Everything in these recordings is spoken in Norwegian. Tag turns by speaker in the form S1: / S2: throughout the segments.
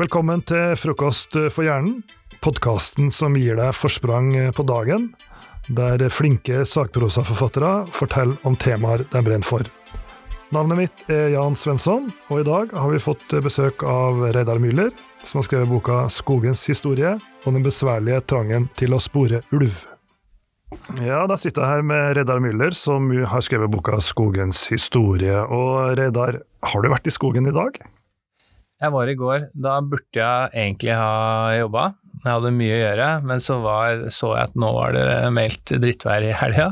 S1: Velkommen til Frokost for hjernen, podkasten som gir deg forsprang på dagen, der flinke sakprosaforfattere forteller om temaer de brenner for. Navnet mitt er Jan Svensson, og i dag har vi fått besøk av Reidar Müller, som har skrevet boka 'Skogens historie' og den besværlige trangen til å spore ulv. Ja, da sitter jeg her med Reidar Müller, som har skrevet boka 'Skogens historie'. Og Reidar, har du vært i skogen i dag?
S2: Jeg var i går. Da burde jeg egentlig ha jobba. Jeg hadde mye å gjøre, men så var, så jeg at nå var det meldt drittvær i helga.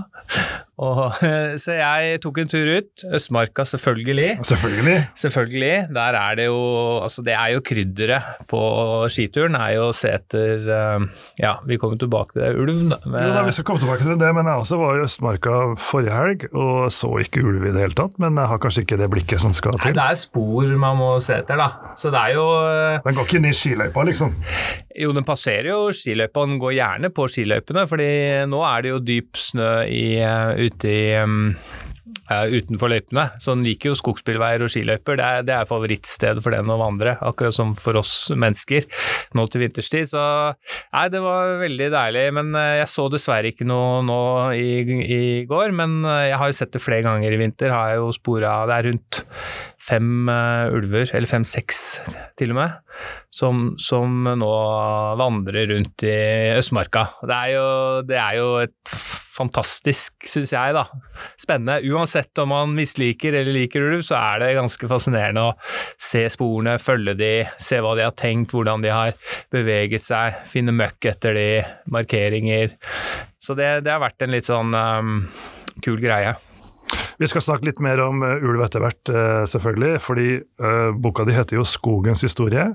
S2: Og, så jeg tok en tur ut. Østmarka, selvfølgelig.
S1: Selvfølgelig.
S2: Selvfølgelig. Der er det jo Altså, det er jo krydderet på skituren, er jo å se etter eh, Ja, vi kommer tilbake til ulv, da.
S1: Men, jo, da, vi skal komme tilbake til det, men jeg også var i Østmarka forrige helg og så ikke ulv i det hele tatt. Men jeg har kanskje ikke det blikket som skal til.
S2: Nei, det er spor man må se etter, da. Så det er jo
S1: eh, Den går ikke inn i skiløypa, liksom?
S2: Jo, den passerer jo skiløypa, den går gjerne på skiløypene, fordi nå er det jo dyp snø i, eh, ute i um, uh, utenfor løypene. Så den liker jo skogsbilveier og skiløyper. Det er, det er favorittstedet for den å vandre, akkurat som for oss mennesker nå til vinterstid. Så nei, det var veldig deilig. Men uh, jeg så dessverre ikke noe nå i, i går. Men uh, jeg har jo sett det flere ganger i vinter. Har jeg jo spora Det er rundt fem ulver, eller fem-seks til og med, som, som, nå vandrer rundt i Østmarka. Det er jo, det er jo et fantastisk, syns jeg, da. Spennende. Uansett om man misliker eller liker ulv, så er det ganske fascinerende å se sporene, følge de, se hva de har tenkt, hvordan de har beveget seg, finne møkk etter de, markeringer. Så det, det har vært en litt sånn um, kul greie.
S1: Vi skal snakke litt mer om uh, ulv etter hvert, uh, selvfølgelig. Fordi uh, boka di heter jo 'Skogens historie'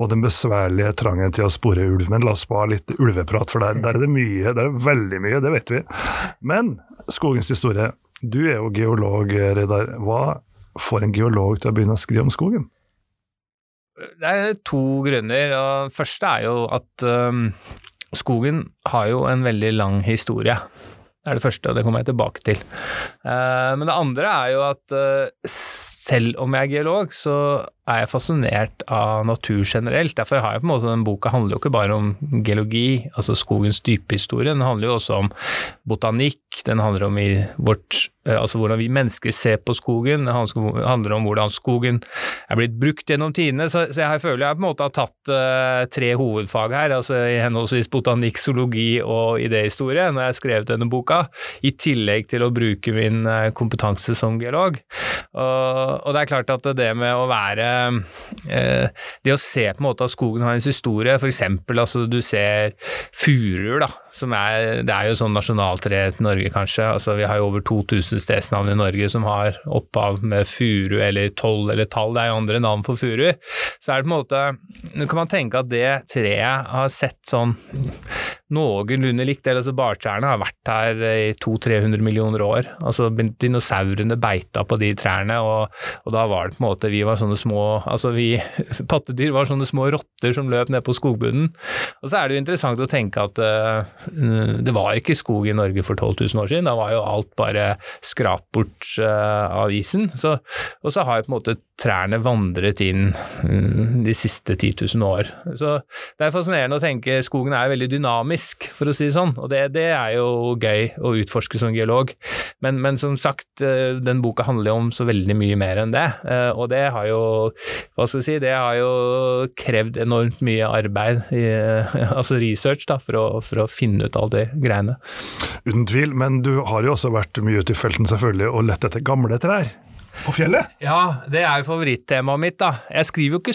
S1: og 'Den besværlige trangen til å spore ulv'. Men la oss ha litt ulveprat, for der, der, er det mye. Der er veldig mye, det vet vi. Men 'Skogens historie', du er jo geolog, Reidar. Hva får en geolog til å begynne å skrive om skogen?
S2: Det er to grunner. og første er jo at um, skogen har jo en veldig lang historie. Det er det første, og det kommer jeg tilbake til. Uh, men det andre er jo at uh, selv om jeg er geolog, så er jeg fascinert av natur generelt. Derfor har jeg på en måte den boka handler jo ikke bare om geologi, altså skogens dype historie, den handler jo også om botanikk, den handler om vårt, eh, altså hvordan vi mennesker ser på skogen, Den handler om hvordan skogen er blitt brukt gjennom tidene. Så, jeg føler jeg på en måte har tatt uh, tre hovedfag her, altså i henholdsvis botanikk, zoologi og idéhistorie, når jeg har skrevet denne boka, i tillegg til å bruke min uh, kompetanse som geolog. Og, det er klart at det med å være Eh, det å se på en måte at skogen har en historie, f.eks. altså du ser furuer, da, som er Det er jo sånn nasjonaltre til Norge, kanskje. altså Vi har jo over 2000 stedsnavn i Norge som har opphav med furu eller toll eller tall, det er jo andre navn for furu. Så er det på en måte Nå kan man tenke at det treet har sett sånn noenlunde likt. altså Bartrærne har vært her i 200-300 millioner år. altså Dinosaurene beita på de trærne, og, og, da var det på en måte Vi var sånne små altså vi Pattedyr var sånne små rotter som løp ned på skogbunnen. Og så er det jo interessant å tenke at uh, det var ikke skog i Norge for 12 000 år siden. Da var jo alt bare skrap bort uh, av isen. Så, og så har jo på en måte trærne vandret inn uh, de siste 10 000 år. Så det er fascinerende å tenke skogen er veldig dynamisk fisk, for å si det sånn. Og det, det er jo gøy å utforske som geolog. Men, men, som sagt, eh, den boka handler jo om så veldig mye mer enn det. Eh, og det har jo, hva skal jeg si, det har jo krevd enormt mye arbeid, i, altså research, da, for å, for å finne ut alle de greiene.
S1: Uten tvil, men du har jo også vært mye ute i felten selvfølgelig og lett etter gamle trær på fjellet?
S2: Ja, det er jo favorittemaet mitt, da. Jeg skriver jo ikke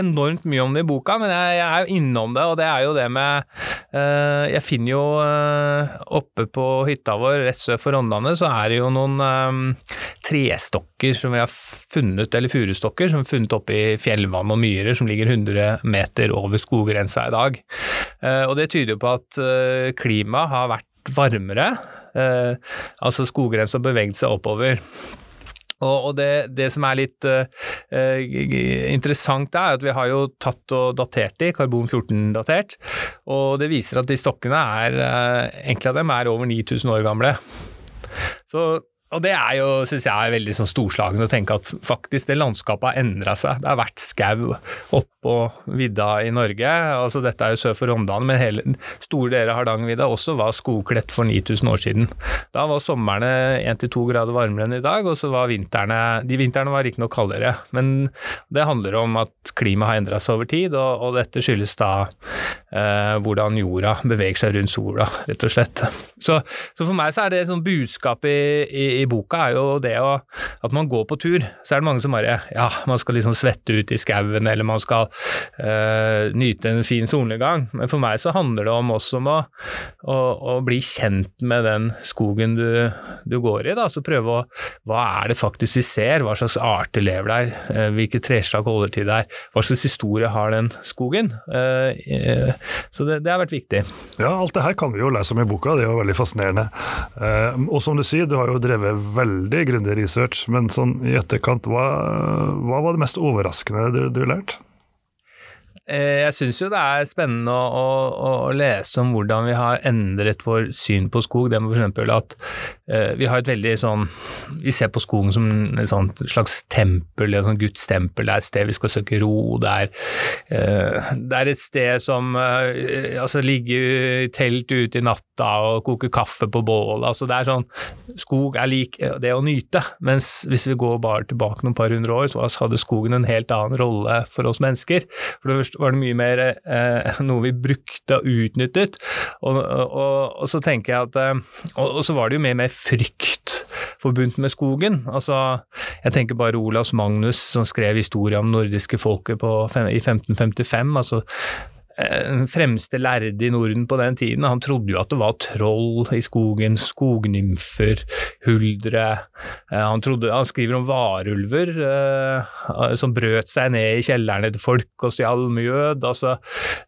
S2: enormt mye om det i boka, men jeg, jeg er jo innom det, og det er jo det med uh, Jeg finner jo uh, oppe på hytta vår rett sør for Rondane, så er det jo noen um, trestokker som vi har funnet, eller furustokker, som er funnet oppe i fjellvann og myrer som ligger 100 meter over skoggrensa i dag. Uh, og det tyder jo på at klimaet har vært varmere. altså skoggrensa har beveget seg oppover. Og, det, det, som er litt uh, interessant, er at vi har jo tatt og datert de, karbon 14-datert, og det viser at de stokkene er, uh, enkelte av dem er over 9000 år gamle. Så og det er jo, syns jeg er veldig sånn storslagen å tenke at faktisk det landskapet har endra seg. Det har vært skau oppå vidda i Norge. altså Dette er jo sør for Rondane, men hele store deler av Hardangervidda også var skogkledt for 9000 år siden. Da var somrene 1-2 grader varmere enn i dag, og så var vintrene De vintrene var riktignok kaldere, men det handler om at klimaet har endra seg over tid, og, og, dette skyldes da eh, hvordan jorda beveger seg rundt sola, rett og slett. Så, så for meg så er det et sånt budskap i, i boka, er jo det å, at man går på tur. Så er det mange som bare Ja, man skal liksom svette ut i skauen, eller man skal øh, nyte en fin solnedgang. Men for meg så handler det om også om å, å, å bli kjent med den skogen du, du går i. da, så prøve å Hva er det faktisk vi ser? Hva slags arter lever der? Uh, hvilke treslag holder til der? Hva slags historie har den skogen? Uh, så det, det, har vært viktig.
S1: Ja, alt det her kan vi jo lese om i boka, det er jo veldig fascinerende. og som du sier, du har jo drevet drevet veldig grundig research, men sånn i etterkant, hva, hva var det mest overraskende du, du lærte?
S2: Eh, jeg syns jo det er spennende å, å, å, lese om hvordan vi har endret vår syn på skog. Det med f.eks. at vi har et veldig sånn Vi ser på skogen som et slags tempel, et sånt gudstempel. Det er et sted vi skal søke ro. Det er, uh, det er et sted som uh, altså ligger i telt ute i natta og koker kaffe på bålet. Altså, det er sånn Skog er lik det å nyte. Mens hvis vi går bare tilbake noen par hundre år, så hadde skogen en helt annen rolle for oss mennesker. For det var det mye mer eh, noe vi brukte og utnyttet. Og, og, og så tenker jeg at eh, og, og, så var det jo mer med frykt forbundet med skogen. Altså, jeg tenker bare Olavs Magnus som skrev historien om nordiske folket på, i 1555. altså den eh, fremste lærde i Norden på den tiden. Han trodde jo at det var troll i skogen, skognymfer, huldre. Eh, han, trodde, han skriver om varulver eh, som brøt seg ned i kjellerne til folk og stjal mjød. Altså,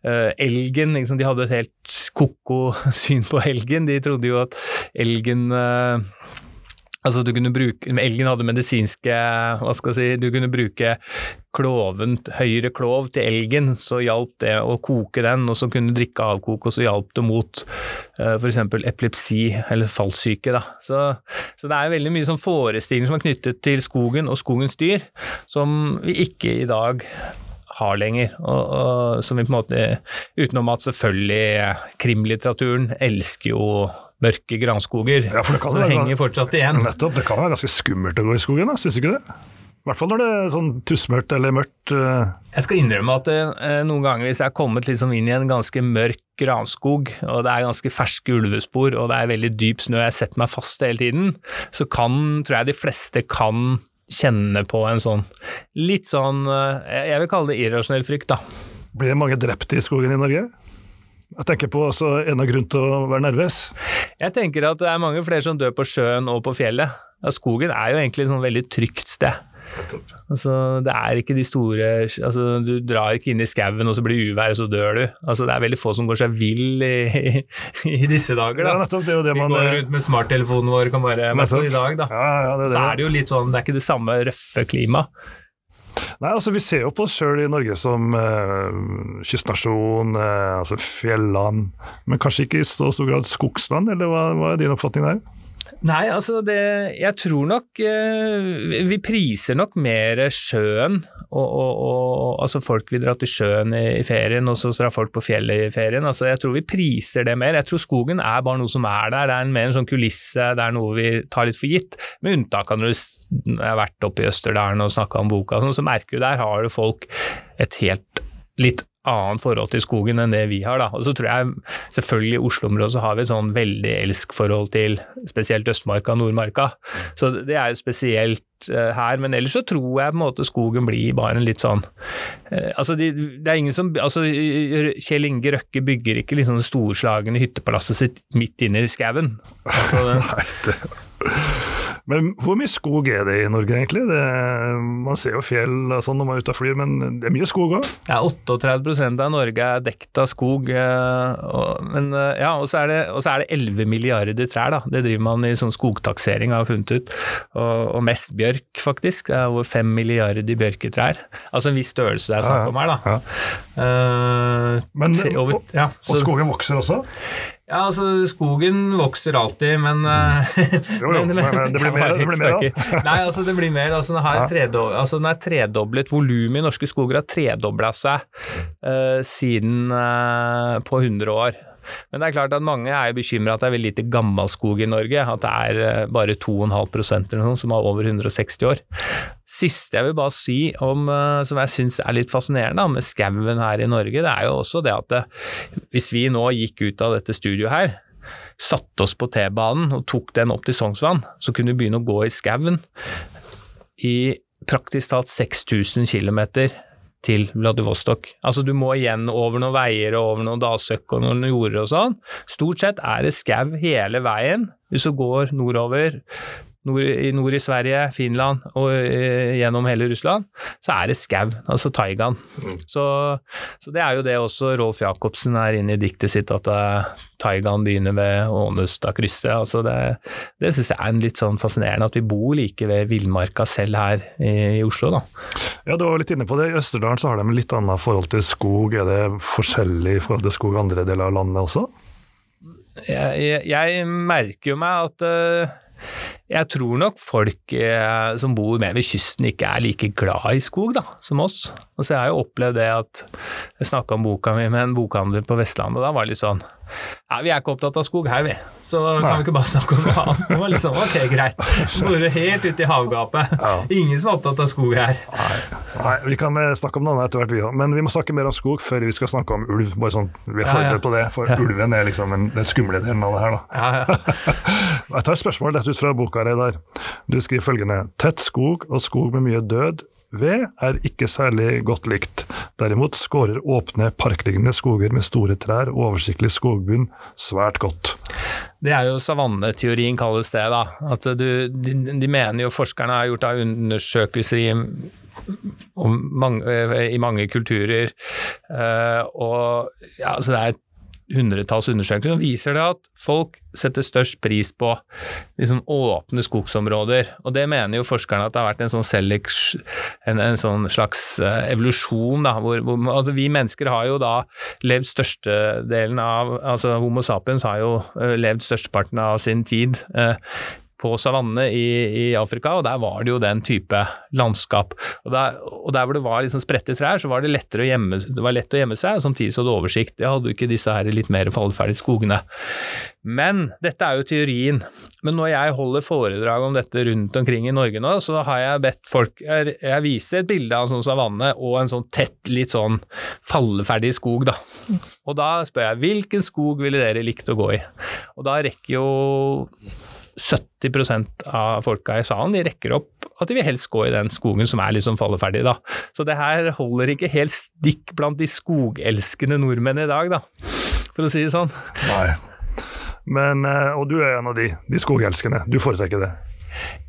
S2: eh, elgen liksom, De hadde et helt ko-ko syn på elgen. De trodde jo at elgen uh, Altså du kunne bruke, Elgen hadde medisinske Hva skal jeg si Du kunne bruke kloven, høyre klov til elgen, så hjalp det å koke den, og så kunne du drikke avkok, og så hjalp det mot uh, eh, f.eks. epilepsi eller fallsyke. Da. Så, så, det er veldig mye sånn forestillinger som er knyttet til skogen og skogens dyr, som vi ikke i dag har lenger. Og, og som vi på en måte Utenom at selvfølgelig krimlitteraturen elsker jo mørke granskoger.
S1: Ja, for det, kan
S2: det henger fortsatt igjen.
S1: Nettopp. Det kan være ganske skummelt å gå i skogen, syns du ikke det? I hvert fall når det er sånn tussmørkt eller mørkt. Uh...
S2: Jeg skal innrømme at uh, noen ganger hvis jeg har kommet liksom inn i en ganske mørk granskog, og det er ganske ferske ulvespor, og det er veldig dyp snø, jeg setter meg fast hele tiden, så kan, tror jeg de fleste kan kjenne på en sånn litt sånn uh, Jeg vil kalle det irrasjonell frykt, da.
S1: Blir det mange drepte i skogen i Norge? Jeg tenker på også en av grunnen til å være nervøs.
S2: Jeg tenker at det er mange flere som dør på sjøen og på fjellet. Ja, skogen er jo egentlig et sånn veldig trygt sted. Altså, det er ikke de store altså, Du drar ikke inn i skauen og så blir uvær, og så dør du. Altså, det er veldig få som går seg vill i, i, i disse dager. Da.
S1: Ja, nettopp, det det man,
S2: Vi går rundt med smarttelefonen vår, kan bare, i dag, da.
S1: Ja, ja, det det.
S2: Så er det jo litt sånn, det er ikke det samme røffe klimaet.
S1: Nei, altså Vi ser jo på oss sjøl i Norge som eh, kystnasjon, eh, altså fjelland, men kanskje ikke i så stor grad skogsland, eller hva, hva er din oppfatning der?
S2: Nei, altså det Jeg tror nok eh, Vi priser nok mer sjøen, og, og, og altså folk vil dra til sjøen i, ferien, og så drar folk på fjellet i ferien. Altså jeg tror vi priser det mer. Jeg tror skogen er bare noe som er der, det er mer en sånn kulisse, det er noe vi tar litt for gitt. Med unntak av når jeg har vært oppe i Østerdalen og snakka om boka, så merker du der har du folk et helt litt annet forhold til skogen enn det vi har. Da. Og så tror jeg selvfølgelig i Oslo-området så har vi et sånn veldig elsk-forhold til spesielt Østmarka og Nordmarka. Så det er jo spesielt uh, her. Men ellers så tror jeg på en måte skogen blir bare en litt sånn uh, Altså de, det er ingen som altså Kjell Inge Røkke bygger ikke liksom storslagne hyttepalasset sitt midt inne i skauen. Altså,
S1: men hvor mye skog er det i Norge, egentlig? Det, man ser jo fjell sånn når man er ute og flyr, men det er mye skog òg?
S2: Ja, 38% av Norge er dekt av skog. Eh, og, men, eh, ja, og så er, er, det 11 milliarder trær. da. Det driver man i sånn skogtaksering, har funnet ut. Og, og, mest bjørk, faktisk. Det er over 5 milliarder bjørketrær. Altså en viss størrelse det er snakk om her, da. Ja.
S1: Uh, men, over, ja, så, og skogen vokser også?
S2: Ja, altså skogen vokser alltid, men eh,
S1: Jo, jo, men, men det blir mer, det blir mer da.
S2: Nei, altså det blir mer. Altså den, har
S1: Ja.
S2: tredob altså, den er tredoblet. Volumet i norske skoger har tredobla seg uh, siden uh, på 100 år. Men det er klart at mange er bekymra at det er veldig lite gammelskog i Norge. At det er eh, bare 2,5% eller noe som har over 160 år. Siste jeg vil bare si om, eh, som jeg syns er litt fascinerende med skauen her i Norge, det er jo også det at det, hvis vi nå gikk ut av dette studioet her, satte oss på T-banen og tok den opp til Sognsvann, så kunne vi begynne å gå i skauen i praktisk talt 6000 km til Vladivostok. Altså du må igjen over noen veier og over noen dalsøkk og noen jorder og sånn. Stort sett er det skau hele veien hvis du går nordover. Nord i, nord i Sverige, Finland og eh, gjennom hele Russland, så er det skau, altså taigaen. Så, så det er jo det også Rolf Jacobsen er inne i diktet sitt, at uh, taigaen begynner ved Ånestadkrysset. Altså det det syns jeg er en litt sånn fascinerende, at vi bor like ved villmarka selv her i, i Oslo, da.
S1: Ja, du var litt inne på det. I Østerdalen så har de litt annet forhold til skog. Er det forskjellig forhold til skog andre deler av landet også?
S2: Jeg, jeg, jeg merker jo meg at eh, jeg tror nok folk eh, som bor mer ved kysten ikke er like glad i skog da, som oss. Altså, jeg har jo opplevd det at jeg snakka om boka mi med en bokhandler på Vestlandet, og da var det litt sånn ja, vi er ikke opptatt av skog her, vi. Så kan vi ikke bare snakke om noe annet. Det var liksom ok, greit. Bor helt ute i havgapet.
S1: Ja.
S2: Ingen som er opptatt av skog her.
S1: Nei, Vi kan eh, snakke om noe annet etter hvert, vi òg. Men vi må snakke mer om skog før vi skal snakke om ulv. Bare sånn, Vi er
S2: Ja, ja.
S1: forberedt på det, for ulven er liksom den skumle delen av det her. da.
S2: Ja, ja.
S1: Jeg tar et spørsmål rett ut fra boka, Reidar. Du skriver følgende. Tett skog og skog med mye død ved er ikke særlig godt likt. Derimot skårer åpne, parkliggende skoger med store trær og oversiktlig skogbunn svært godt.
S2: Det er jo savanneteorien kalles det, da. At du, de, de mener jo forskerne har gjort undersøkelser i, mange, i mange kulturer, Uh, og ja, altså det er hundretalls undersøkelser som viser det at folk setter størst pris på liksom åpne skogsområder. Og det mener jo forskerne at det har vært en sånn, seleks, en, en sånn slags eh, evolusjon. Da, hvor, hvor, altså vi mennesker har jo da levd størstedelen av altså Homo sapiens har jo eh, levd størsteparten av sin tid eh, på savanne i, i Afrika, og der var det jo den type landskap. Og der, og der hvor det var liksom spredte trær, så var det lettere å gjemme, lett å gjemme seg, og samtidig så hadde du oversikt. Det hadde jo ikke disse her litt mer falleferdige skogene. Men dette er jo teorien. Men når jeg holder foredrag om dette rundt omkring i Norge nå, så har jeg bedt folk Jeg, jeg viser et bilde av en sånn savanne og en sånn tett, litt sånn falleferdig skog, da. Og da spør jeg hvilken skog ville dere likt å gå i? Og da rekker jo 70% av folka i salen de rekker opp at de vil helst gå i den skogen som er liksom falleferdig. Da. Så det her holder ikke helt stikk blant de skogelskende nordmenn i dag, da, for å si det sånn.
S1: Nei. Men, eh, og du er en av de, de skogelskende. Du foretrekker det.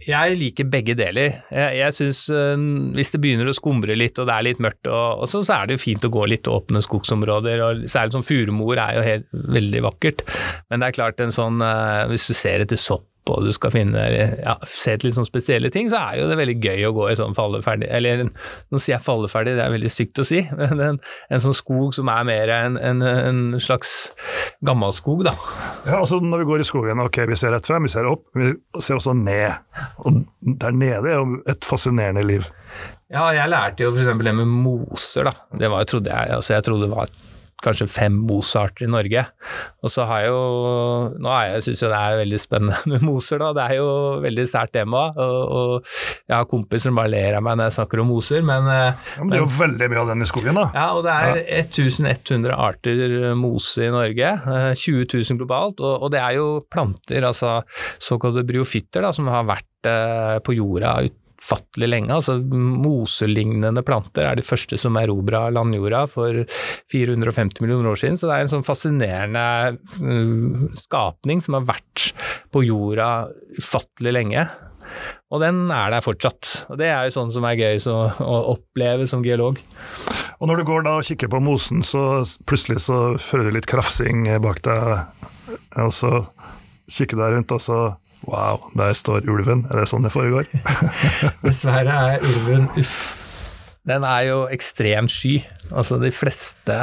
S2: Jeg liker begge deler. Jeg, jeg synes øh, Hvis det begynner å skumre litt og det er litt mørkt, og, og så, så er det jo fint å gå litt åpne skogsområder. og Særlig som furumor er jo helt, veldig vakkert. Men det er klart, en sånn, øh, hvis du ser etter sopp og du skal finne, ja, se til sånn spesielle ting, så er jo det veldig gøy å gå i sånn falleferdig Eller nå sier jeg falleferdig, det er veldig stygt å si, men en, en sånn skog som er mer en, en, en slags gammelskog, da.
S1: Ja, altså Når vi går i skogen, ok, vi ser rett frem, vi ser opp, vi ser også ned. Og der nede er jo et fascinerende liv.
S2: Ja, jeg lærte jo f.eks. det med moser, da. Det var, trodde jeg, altså jeg trodde det var kanskje fem Mozarter i Norge. Og så har jeg jo Nå syns jeg det er veldig spennende med moser, da. Det er jo veldig sært tema. Og, og jeg har kompiser som bare ler av meg når jeg snakker om moser, men eh,
S1: Ja, men det er jo veldig mye av den i skogen, da.
S2: ja, og det er 1100 arter mose i Norge, eh, 20 000 globalt, og, og det er jo planter, altså såkalte bryofytter, da, som har vært eh, på jorda utfattelig lenge. Altså moselignende planter er de første som erobra landjorda for 450 millioner år siden, så det er en sånn fascinerende mm, skapning som har vært på jorda ufattelig lenge. Og den er der fortsatt. Og det er jo sånn som er gøy så, å oppleve som geolog.
S1: Og når du går da og kikker på mosen, så plutselig så hører du litt krafsing bak deg, og så kikker du deg rundt, og så Wow, der står ulven. Er det sånn det foregår?
S2: Dessverre er ulven uff. Den er jo ekstremt sky. Altså, de fleste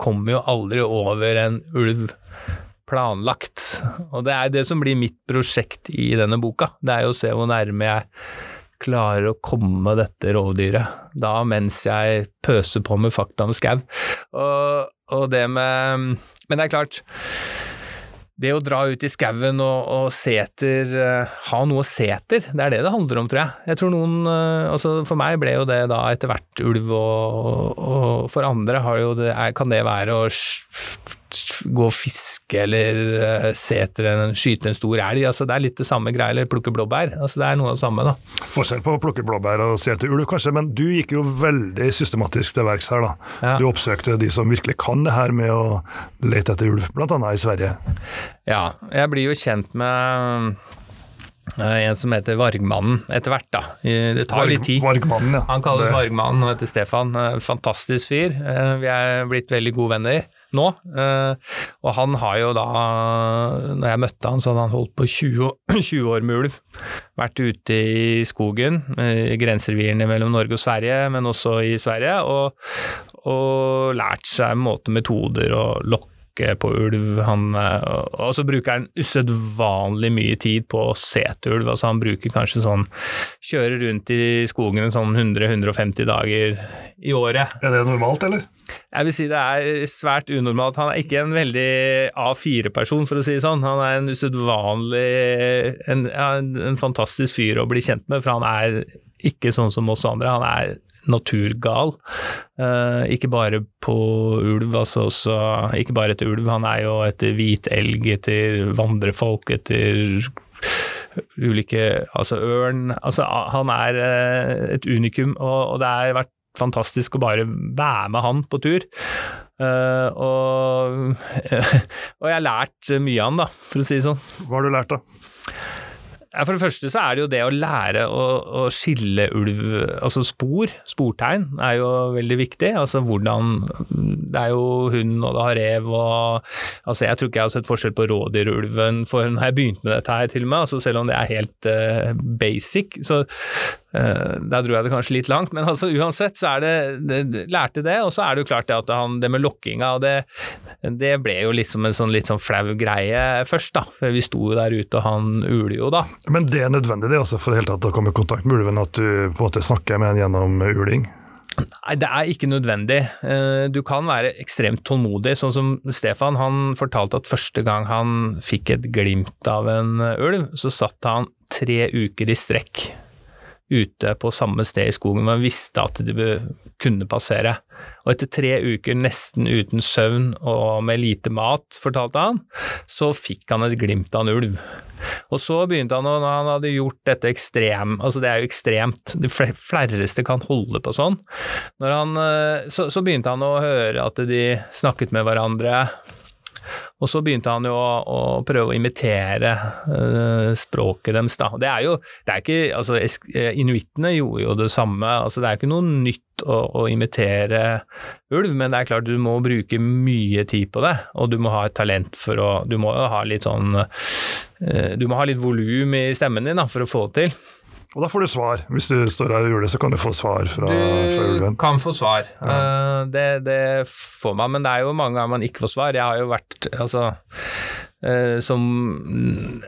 S2: kommer jo aldri over en ulv planlagt. Og det er det som blir mitt prosjekt i denne boka. Det er jo å se hvor nærme jeg klarer å komme dette rovdyret, da mens jeg pøser på med fakta om skau. Og, og det med Men det er klart det å dra ut i skauen og, og se etter uh, Ha noe å se etter, det er det det handler om, tror jeg. Jeg tror noen uh, altså For meg ble jo det da etter hvert ulv, og, og for andre det, kan det være å gå og fiske eller uh, se etter en, skyte en stor elg. Altså, det er litt det samme greia, eller plukke blåbær. Altså, det er noe av det samme, da.
S1: Forskjell på å plukke blåbær og se etter ulv, kanskje, men du gikk jo veldig systematisk til verks her, da. Ja. Du oppsøkte de som virkelig kan det her med å lete etter ulv, bl.a. i Sverige.
S2: Ja, jeg blir jo kjent med eh, en som heter Vargmannen etter hvert, da. Det tar litt tid.
S1: Vargmannen, ja.
S2: Han kalles det... Vargmannen og heter Stefan. Fantastisk fyr. Vi er blitt veldig gode venner nå. Eh, og han har jo da, når jeg møtte han, så hadde han holdt på 20, 20 år med ulv. Vært ute i skogen, i grenserevirene mellom Norge og Sverige, men også i Sverige, og, og lært seg måte metoder og lokk på ulv. Han, eh, og så bruker han usedvanlig mye tid på å se etter ulv. Altså han bruker kanskje sånn Kjører rundt i skogen sånn 100-150 dager i året.
S1: Er det normalt, eller?
S2: Jeg vil si det er svært unormalt. Han er ikke en veldig A4-person, for å si det sånn. Han er en usedvanlig en, en, fantastisk fyr å bli kjent med, for han er ikke sånn som oss andre. Han er naturgal. Uh, ikke bare på ulv, altså også, ikke bare etter ulv. Han er jo etter hvit elg, etter vandrefolk, etter ulike Altså ørn. Altså, han er uh, et unikum, og, og det har vært fantastisk å bare være med han på tur. Uh, og, og, jeg har lært mye av han, da, for å si det sånn.
S1: Hva har du lært, da?
S2: For det første så er det jo det å lære å, å, skille ulv, altså spor, sportegn, er jo veldig viktig. Altså hvordan Det er jo hund, og det har rev og Altså jeg tror ikke jeg har sett forskjell på rådyrulven for når jeg begynte med dette her, til og med. Altså selv om det er helt uh, basic. Så uh, der dro jeg det kanskje litt langt, men altså uansett så er det, det Lærte det, og så er det jo klart det at han, det med lokkinga, og det, det ble jo liksom en sånn litt sånn flau greie først, da. For vi sto jo der ute, og han uler jo da.
S1: Men det er nødvendig det også for hele tatt å komme i kontakt med ulven, at du på en måte snakker med en gjennom uling?
S2: Nei, det er ikke nødvendig. Eh, du kan være ekstremt tålmodig, sånn som Stefan. Han fortalte at første gang han fikk et glimt av en ulv, så satt han tre uker i strekk ute på samme sted i skogen. Man visste at de kunne passere. Og etter tre uker nesten uten søvn og med lite mat, fortalte han, så fikk han et glimt av en ulv. Og så begynte han, når han hadde gjort dette ekstrem, altså det er jo ekstremt, de flerreste kan holde på sånn, han, eh, så, så begynte han å høre at de snakket med hverandre, og så begynte han jo å, å prøve å imitere uh, språket deres, da. Det er jo det er ikke Altså, eh, inuittene gjorde jo det samme. Altså, det er ikke noe nytt å, å, imitere ulv, men det er klart du må bruke mye tid på det, og du må ha et talent for å Du må ha litt sånn uh, Du må ha litt volum i stemmen din da, for å få det til.
S1: Og da får du svar. Hvis du står her og gjør det, så kan du få svar fra, fra ulven.
S2: Du kan få svar. Ja. Uh, det, det, får man, men det er jo mange ganger man ikke får svar. Jeg har jo vært altså uh, som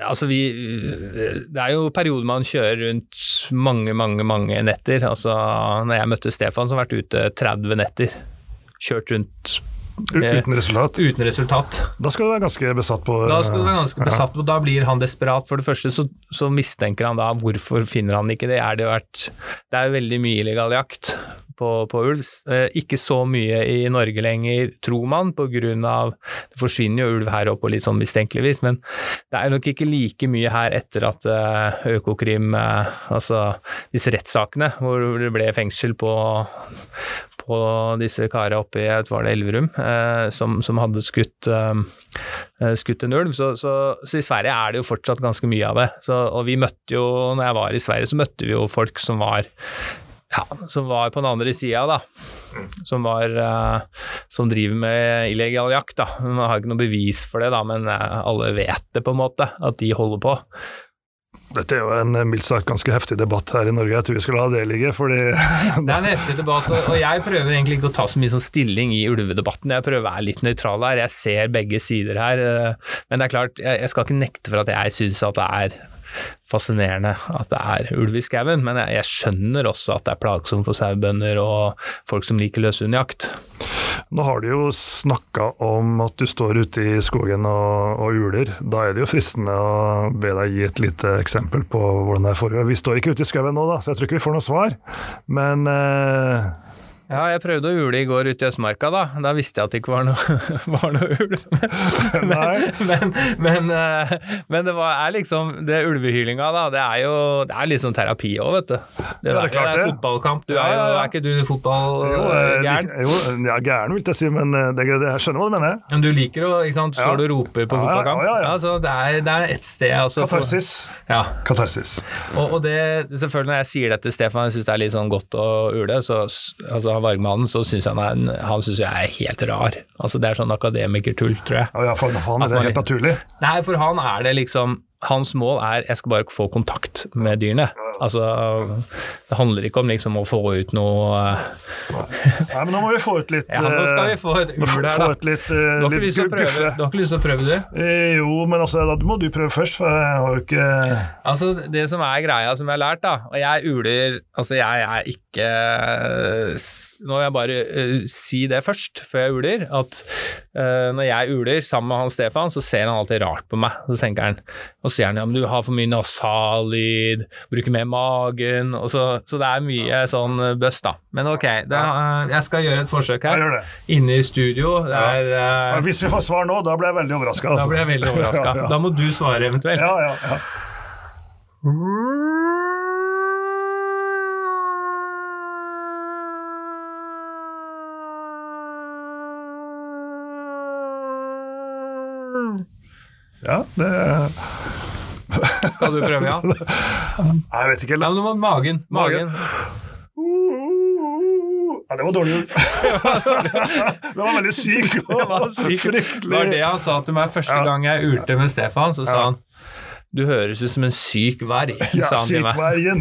S2: Altså vi Det er jo perioder man kjører rundt mange, mange, mange netter. Altså når jeg møtte Stefan, som har vært ute 30 netter. Kjørt rundt
S1: Uten resultat?
S2: Uten resultat.
S1: Da skal du være ganske besatt på
S2: Da skal du være ganske besatt på, da blir han desperat. For det første så, så mistenker han da hvorfor finner han ikke det. Er det, vært, det er jo veldig mye illegal jakt på, på ulv. Eh, ikke så mye i Norge lenger, tror man, på grunn av Det forsvinner jo ulv her oppe på litt sånn mistenkeligvis, men det er nok ikke like mye her etter at eh, Økokrim, eh, altså disse rettssakene hvor det ble fengsel på, på disse karene oppe i var det Elverum, eh, som, som, hadde skutt, eh, skutt en ulv. Så, så, så, i Sverige er det jo fortsatt ganske mye av det. Så, og vi møtte jo, når jeg var i Sverige, så møtte vi jo folk som var ja, som var på den andre sida, da. Som var uh, Som driver med illegal jakt, da. Man har ikke noe bevis for det, da, men eh, alle vet det, på en måte, at de holder på.
S1: Dette er jo en mildt sagt ganske heftig debatt her i Norge. Jeg tror vi skal la det ligge, fordi
S2: Det er en heftig debatt, og, jeg prøver egentlig ikke å ta så mye sånn stilling i ulvedebatten. Jeg prøver å være litt nøytral her. Jeg ser begge sider her. eh, Men det er klart, jeg skal ikke nekte for at jeg syns at det er fascinerende at det er ulv i skauen, men jeg, jeg skjønner også at det er plagsomt for sauebønder og folk som liker løshundjakt.
S1: nå har du jo snakka om at du står ute i skogen og, og uler. Da er det jo fristende å be deg gi et lite eksempel på hvordan det foregår. Vi står ikke ute i skauen nå, da, så jeg tror ikke vi får noe svar. Men eh,
S2: Ja, jeg prøvde å ule i går ute i Østmarka, da. Da visste jeg at det ikke var noe, var noe ulv.
S1: Nei.
S2: Men, men, eh, men det var, er liksom Det ulvehylinga, da, det er jo det er liksom terapi òg, vet du. Det,
S1: Ja, det er klart
S2: det er
S1: det.
S2: fotballkamp. Du er jo. Er ikke du fotballgæren?
S1: jo, eh, jo, ja, gæren vil jeg si, men eh, det, det, jeg skjønner hva du mener.
S2: Men du liker å ikke sant, står du og roper på fotballkamp?
S1: ja, ja,
S2: så det, er, det er et sted altså, for-
S1: Katarsis.
S2: Ja.
S1: Katarsis.
S2: Og, og det, selvfølgelig når jeg sier dette til Stefan, jeg syns det er litt sånn godt å ule, så altså Vargmannen, så syns han, han synes jeg er helt rar. Altså Det er sånn akademikertull, tror jeg.
S1: Ja, for, for er det man, helt naturlig.
S2: Nei, for han er det liksom Hans mål er jeg skal bare få kontakt med dyrene. Altså, det handler ikke om liksom å få ut noe eh,
S1: Nei, men nå må vi få ut litt
S2: Ja, nå skal vi
S1: eh,
S2: få et ul her,
S1: få
S2: da.
S1: ut litt,
S2: Du
S1: eh,
S2: har ikke
S1: litt
S2: lyst til å prøve, du? har ikke lyst til å prøve, du?
S1: Eh, Jo, men altså, da må du prøve først, for jeg har jo ikke
S2: Altså, det som er greia, som jeg har lært, da, og jeg uler Altså, jeg er ikke s- Nå vil jeg bare uh, si det først, før jeg uler, at uh, når jeg uler sammen med han Stefan, så ser han alltid rart på meg. Så tenker han, og så sier han ja, men du har for mye nasallyd, bruker mer magen, og så, så det er mye sånn eh, bøss, da. Men ok, det, uh, jeg skal gjøre et forsøk her. Inne i studio. Det er, eh,
S1: Hvis vi får svar nå, da blir jeg veldig overraska.
S2: da blir jeg veldig overraska.
S1: Ja, ja.
S2: Da må du svare eventuelt.
S1: Ja, ja, ja. Ja, det
S2: Skal du prøve, ja?
S1: Jeg vet ikke
S2: Ja, men du må magen. Magen.
S1: Ja, det var dårlig gjort. det var veldig syk
S2: Det var syk.
S1: fryktelig.
S2: det var det han sa til meg første gang jeg urte med Stefan. Så sa han du høres ut som en syk verg,
S1: Ja,
S2: sa han til meg.
S1: sykveien.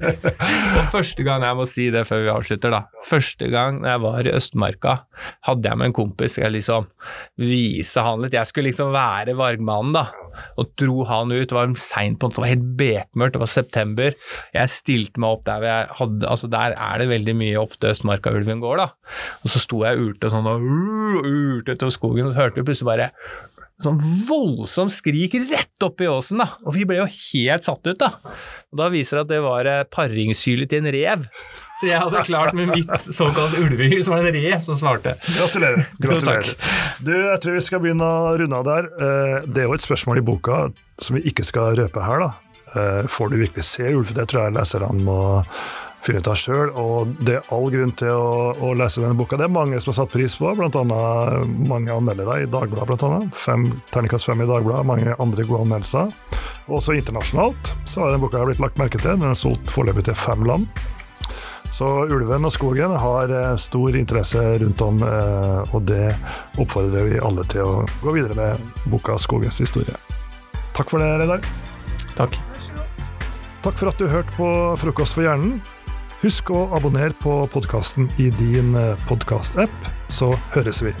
S2: Og første gang, jeg må si det før vi avslutter, da. Første gang jeg var i Østmarka, hadde jeg med en kompis. Jeg liksom vise han litt. Jeg skulle liksom være vargmannen, da. Og dro han ut. Det var seint på natta, det var helt bekmørkt, det var september. Jeg stilte meg opp der hvor jeg hadde Altså, der er det veldig mye ofte Østmarka-ulven går, da. Og så sto jeg og sånn og urte utover skogen, og så hørte vi plutselig bare sånn voldsomt skrik rett opp i åsen, da. Og vi ble jo helt satt ut, da. Og da viser det at det var eh, paringshylet til en rev. Så jeg hadde klart med mitt såkalt ulvehyl, som var en rev som svarte.
S1: Gratulerer. Gratulerer. Du, jeg tror vi skal begynne å runde av der. Eh, Det er jo et spørsmål i boka som vi ikke skal røpe her, da. Eh, Får du virkelig se ulv? Det tror jeg leserne må finne ut av sjøl. Og det er all grunn til å, å lese denne boka. Det er mange som har satt pris på, bl.a. mange anmeldere i Dagbladet. Blant annet. Fem, terningkast fem i Dagbladet, mange andre gode anmeldelser. Også internasjonalt så har denne boka blitt lagt merke til. Den er solgt foreløpig til fem land. Så ulven og skogen har eh, stor interesse rundt om, eh, og det oppfordrer vi alle til å gå videre med boka 'Skogens historie'. Takk for det, Reidar.
S2: Takk.
S1: Takk for at du hørte på Frokost for hjernen. Husk å abonnere på podkasten i din podkastapp, så høres vi.